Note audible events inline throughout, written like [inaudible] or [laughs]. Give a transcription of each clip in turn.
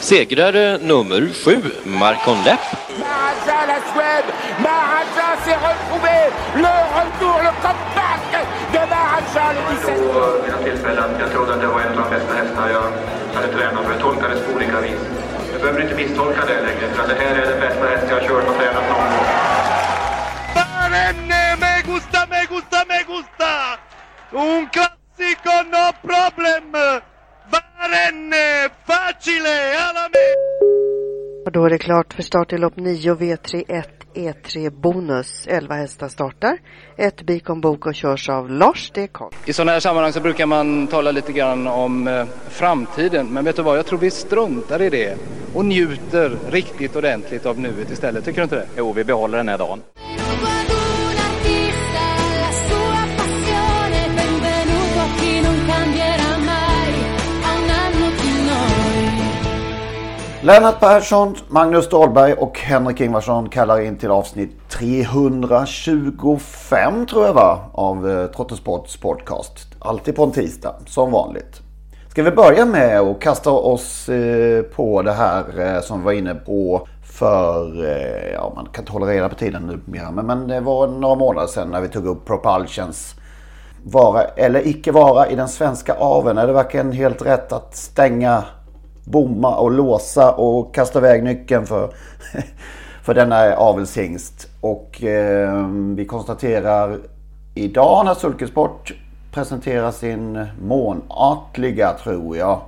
Segrare nummer sju, Marcon Lepp. Maharaja la Suède, Maharaja s'est retrouvé, le retour, le comeback de Maharaja le 17. Vid mina tillfällen. Jag trodde att det var en av de bästa hästar jag hade tränat för. Jag tolkades på olika vis. Jag behöver inte misstolka det längre, för att det här är den bästa häst jag har kört och tränat någon gång. Barenne, me gusta, me gusta, me gusta! Un classico, no problem! Barenne, facile, alla me! Och då är det klart för start i lopp 9 V31 E3 Bonus. 11 hästar startar. Ett Bikon Bok och körs av Lars D. Karl. I sådana här sammanhang så brukar man tala lite grann om eh, framtiden. Men vet du vad, jag tror vi struntar i det och njuter riktigt ordentligt av nuet istället. Tycker du inte det? Jo, vi behåller den här dagen. Lennart Persson, Magnus Dahlberg och Henrik Ingvarsson kallar in till avsnitt 325 tror jag va? Av eh, Trottosports podcast. Alltid på en tisdag, som vanligt. Ska vi börja med att kasta oss eh, på det här eh, som vi var inne på för, ja man kan inte hålla reda på tiden numera, men, men det var några månader sedan när vi tog upp Propulsions vara eller icke vara i den svenska aveln. Är det verkligen helt rätt att stänga bomma och låsa och kasta iväg nyckeln för, [laughs] för denna avelshingst. Och eh, vi konstaterar idag när Sulkesport presenterar sin månatliga, tror jag.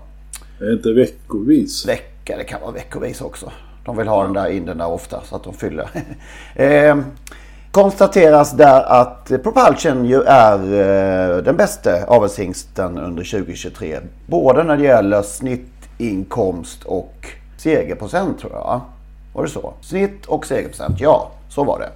Det är inte veckovis. Vecka, det kan vara veckovis också. De vill ha den där in den där ofta så att de fyller. [laughs] eh, konstateras där att Propulsion ju är eh, den bästa avelshingsten under 2023. Både när det gäller snitt inkomst och segerprocent tror jag. Var det så? Snitt och segerprocent, ja så var det.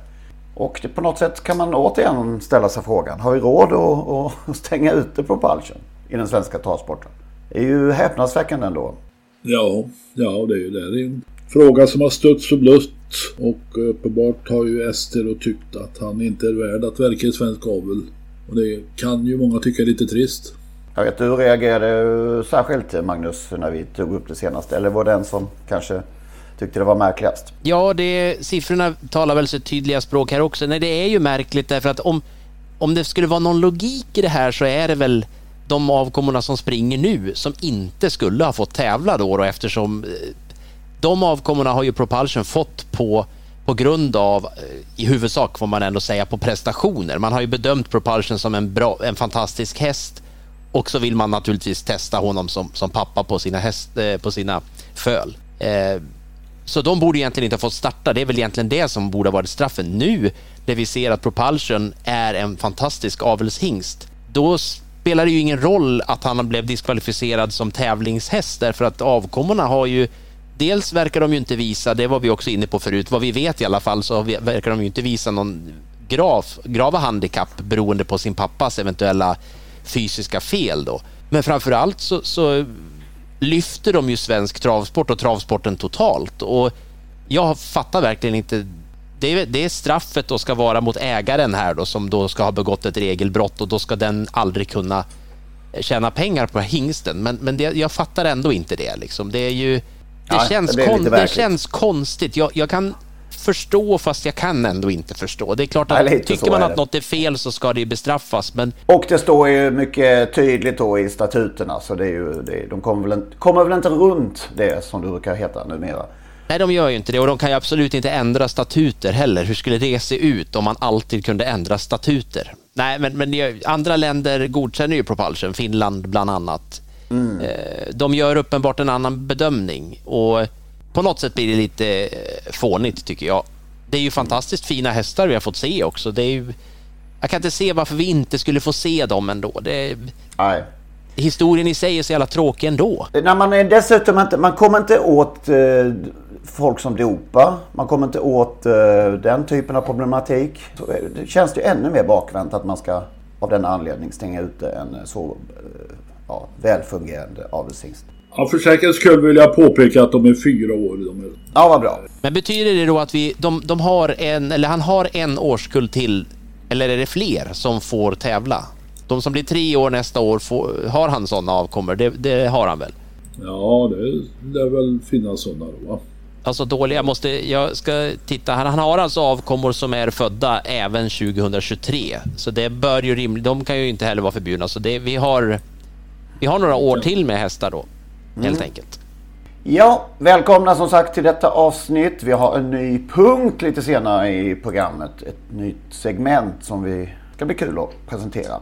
Och det, på något sätt kan man återigen ställa sig frågan. Har vi råd att, att stänga ute Propulsion i den svenska travsporten? Det är ju häpnadsväckande ändå. Ja, ja det är ju det. Det är en fråga som har stötts och blött. Och uppenbart har ju Ester och tyckt att han inte är värd att verka i svensk avel. Och det kan ju många tycka är lite trist. Jag vet, du reagerade särskilt Magnus när vi tog upp det senaste. Eller var det den som kanske tyckte det var märkligast? Ja, det, siffrorna talar väl sitt tydliga språk här också. Nej, det är ju märkligt därför att om, om det skulle vara någon logik i det här så är det väl de avkommorna som springer nu som inte skulle ha fått tävla då, då eftersom eh, de avkommorna har ju Propulsion fått på på grund av, eh, i huvudsak får man ändå säga, på prestationer. Man har ju bedömt Propulsion som en, bra, en fantastisk häst och så vill man naturligtvis testa honom som, som pappa på sina, häst, eh, på sina föl. Eh, så de borde egentligen inte ha fått starta. Det är väl egentligen det som borde ha varit straffen. Nu när vi ser att Propulsion är en fantastisk avelshingst, då spelar det ju ingen roll att han blev diskvalificerad som tävlingshäst därför att avkommorna har ju Dels verkar de ju inte visa, det var vi också inne på förut, vad vi vet i alla fall så verkar de ju inte visa någon grav, grava handikapp beroende på sin pappas eventuella fysiska fel då. Men framför allt så, så lyfter de ju svensk travsport och travsporten totalt och jag fattar verkligen inte det är, det är straffet då ska vara mot ägaren här då som då ska ha begått ett regelbrott och då ska den aldrig kunna tjäna pengar på hingsten. Men, men det, jag fattar ändå inte det. Liksom. Det, är ju, det, ja, känns, det, kon, det känns konstigt. Jag, jag, kan förstå fast jag kan ändå inte förstå. Det är klart att Nej, tycker man att något är fel så ska det bestraffas. Men... Och det står ju mycket tydligt då i statuterna så det är ju, det, de kommer väl, inte, kommer väl inte runt det som det brukar heta numera. Nej, de gör ju inte det och de kan ju absolut inte ändra statuter heller. Hur skulle det se ut om man alltid kunde ändra statuter? Nej, men, men andra länder godkänner ju propulsion, Finland bland annat. Mm. De gör uppenbart en annan bedömning och på något sätt blir det lite eh, fånigt tycker jag. Det är ju fantastiskt fina hästar vi har fått se också. Det är ju, jag kan inte se varför vi inte skulle få se dem ändå. Det, Nej. Historien i sig är så jävla tråkig ändå. När man är dessutom inte, man kommer inte åt eh, folk som dopar. Man kommer inte åt eh, den typen av problematik. Så det känns det ju ännu mer bakvänt att man ska av den anledningen stänga ute en så eh, ja, välfungerande avelshingst. Ja, för säkerhets skull vill jag påpeka att de är fyra år. De är... Ja, vad bra. Men betyder det då att vi, de, de har en, eller han har en årskull till, eller är det fler som får tävla? De som blir tre år nästa år, får, har han sådana avkommor? Det, det, har han väl? Ja, det lär väl finnas sådana då va? Alltså dåliga måste, jag ska titta, han, han har alltså avkommor som är födda även 2023. Så det bör ju rimligt, de kan ju inte heller vara förbjudna. Så det, vi har, vi har några år till med hästar då, helt mm. enkelt. Ja, välkomna som sagt till detta avsnitt. Vi har en ny punkt lite senare i programmet. Ett nytt segment som vi ska bli kul att presentera.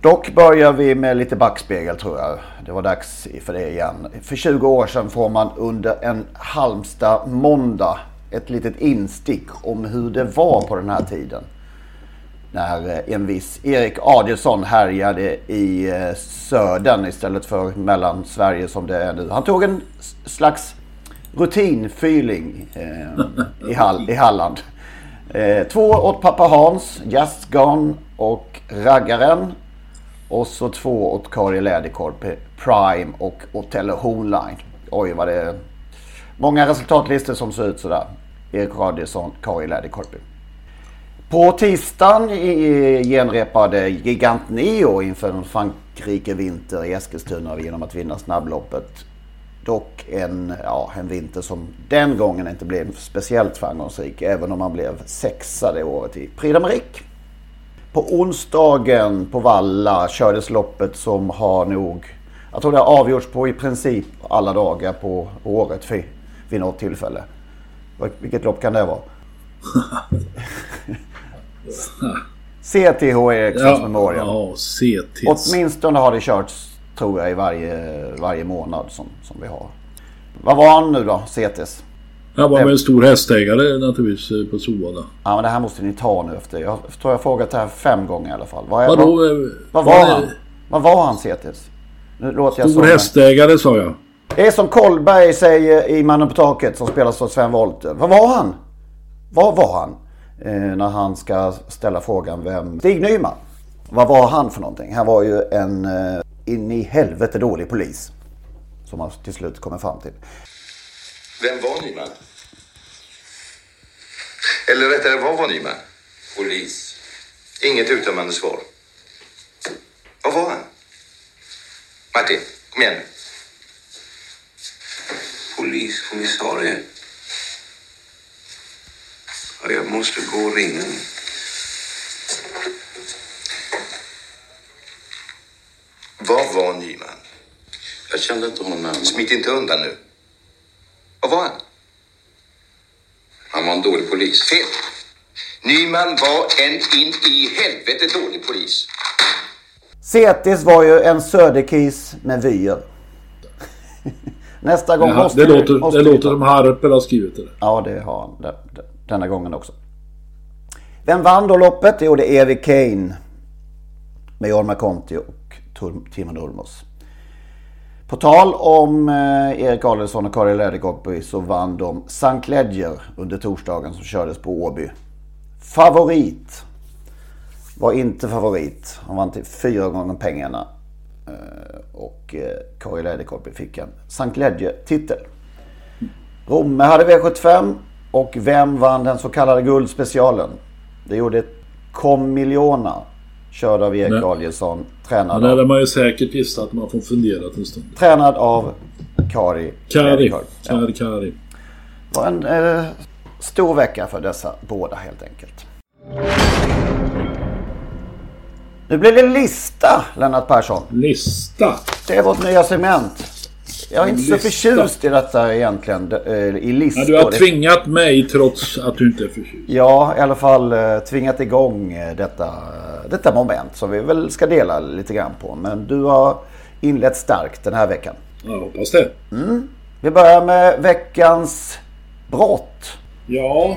Dock börjar vi med lite backspegel tror jag. Det var dags för det igen. För 20 år sedan får man under en Halmstad måndag ett litet instick om hur det var på den här tiden. När eh, en viss Erik Adielsson härjade i eh, södern istället för mellan Sverige som det är nu. Han tog en slags rutinfyling eh, i, Hall, i Halland. Eh, två åt pappa Hans, Just Gone och Raggaren. Och så två åt Kari Läderkorp, eh, Prime och Otello Hornline. Oj vad det är många resultatlistor som ser ut sådär. Erik Adielsson, Kari Läderkorpi. På tisdagen genrepade Gigant Neo inför en Frankrike vinter i Eskilstuna genom att vinna snabbloppet. Dock en, ja, en vinter som den gången inte blev speciellt framgångsrik även om han blev sexa det året i Prix d'Amérique. På onsdagen på Valla kördes loppet som har nog, jag tror det har avgjorts på i princip alla dagar på året vid något tillfälle. Vilket lopp kan det vara? [laughs] [laughs] CTH Erikssons ja, Memorial. Ja, CT. Åtminstone har det körts tror jag i varje, varje månad som, som vi har. Vad var han nu då, CTs? Han var med en stor hästägare naturligtvis eh, på Solvalla. Ja men det här måste ni ta nu efter. Jag tror jag har frågat det här fem gånger i alla fall. Vad, är, Vadå, vad, eh, vad var han? Vad var han CTS? Nu låter jag stor hästägare sa jag. Det är som Kolberg säger i Mannen på taket som spelas av Sven Wollter. Vad var han? Vad var han? Eh, när han ska ställa frågan vem... Stig Nyman. Vad var han för någonting? Han var ju en eh, in i helvete dålig polis. Som man till slut kommer fram till. Vem var Nyman? Eller rättare, vad var Nyman? Polis. Inget uttömmande svar. Vad var han? Martin, kom igen nu. Polis, kommissarie. Ja, jag måste gå och ringa nu. Vad var Nyman? Jag kände inte honom närmare. Smit inte undan nu. Vad var han? Han var en dålig polis. Fel. Nyman var en in i helvete dålig polis. Cetis var ju en söderkis med vyer. [laughs] Nästa gång ja, måste Det låter, måste det låter som Harper har skrivit det. Ja, det har han. Denna gången också. Vem vann då loppet? Jo, det är Evi Kane. Med Jorma Conti och Timon Ulmos. På tal om eh, Erik Adelsson och Karin Läderkoppi så vann de St. Ledger under torsdagen som kördes på Åby. Favorit var inte favorit. Han vann till fyra gånger pengarna. Eh, och eh, Karin Läderkoppi fick en St. Ledger-titel. Romme hade V75 och vem vann den så kallade guldspecialen? Det gjorde Comiliona Körd av Erik Adielsson. Tränad Men hade man ju säkert gissat att man får fundera en stund. Tränad av Kari. Kari. Kari, Kari. Det var en eh, stor vecka för dessa båda helt enkelt. Nu blir det lista, Lennart Persson. Lista? Det är vårt nya segment. Jag är inte så förtjust i detta egentligen. eh, I listor. Men du har tvingat mig trots att du inte är förtjust. Ja, i alla fall eh, tvingat igång eh, detta, detta moment som vi väl ska dela lite grann på. Men du har inlett starkt den här veckan. Jag hoppas det. Mm. Vi börjar med veckans brott. Ja.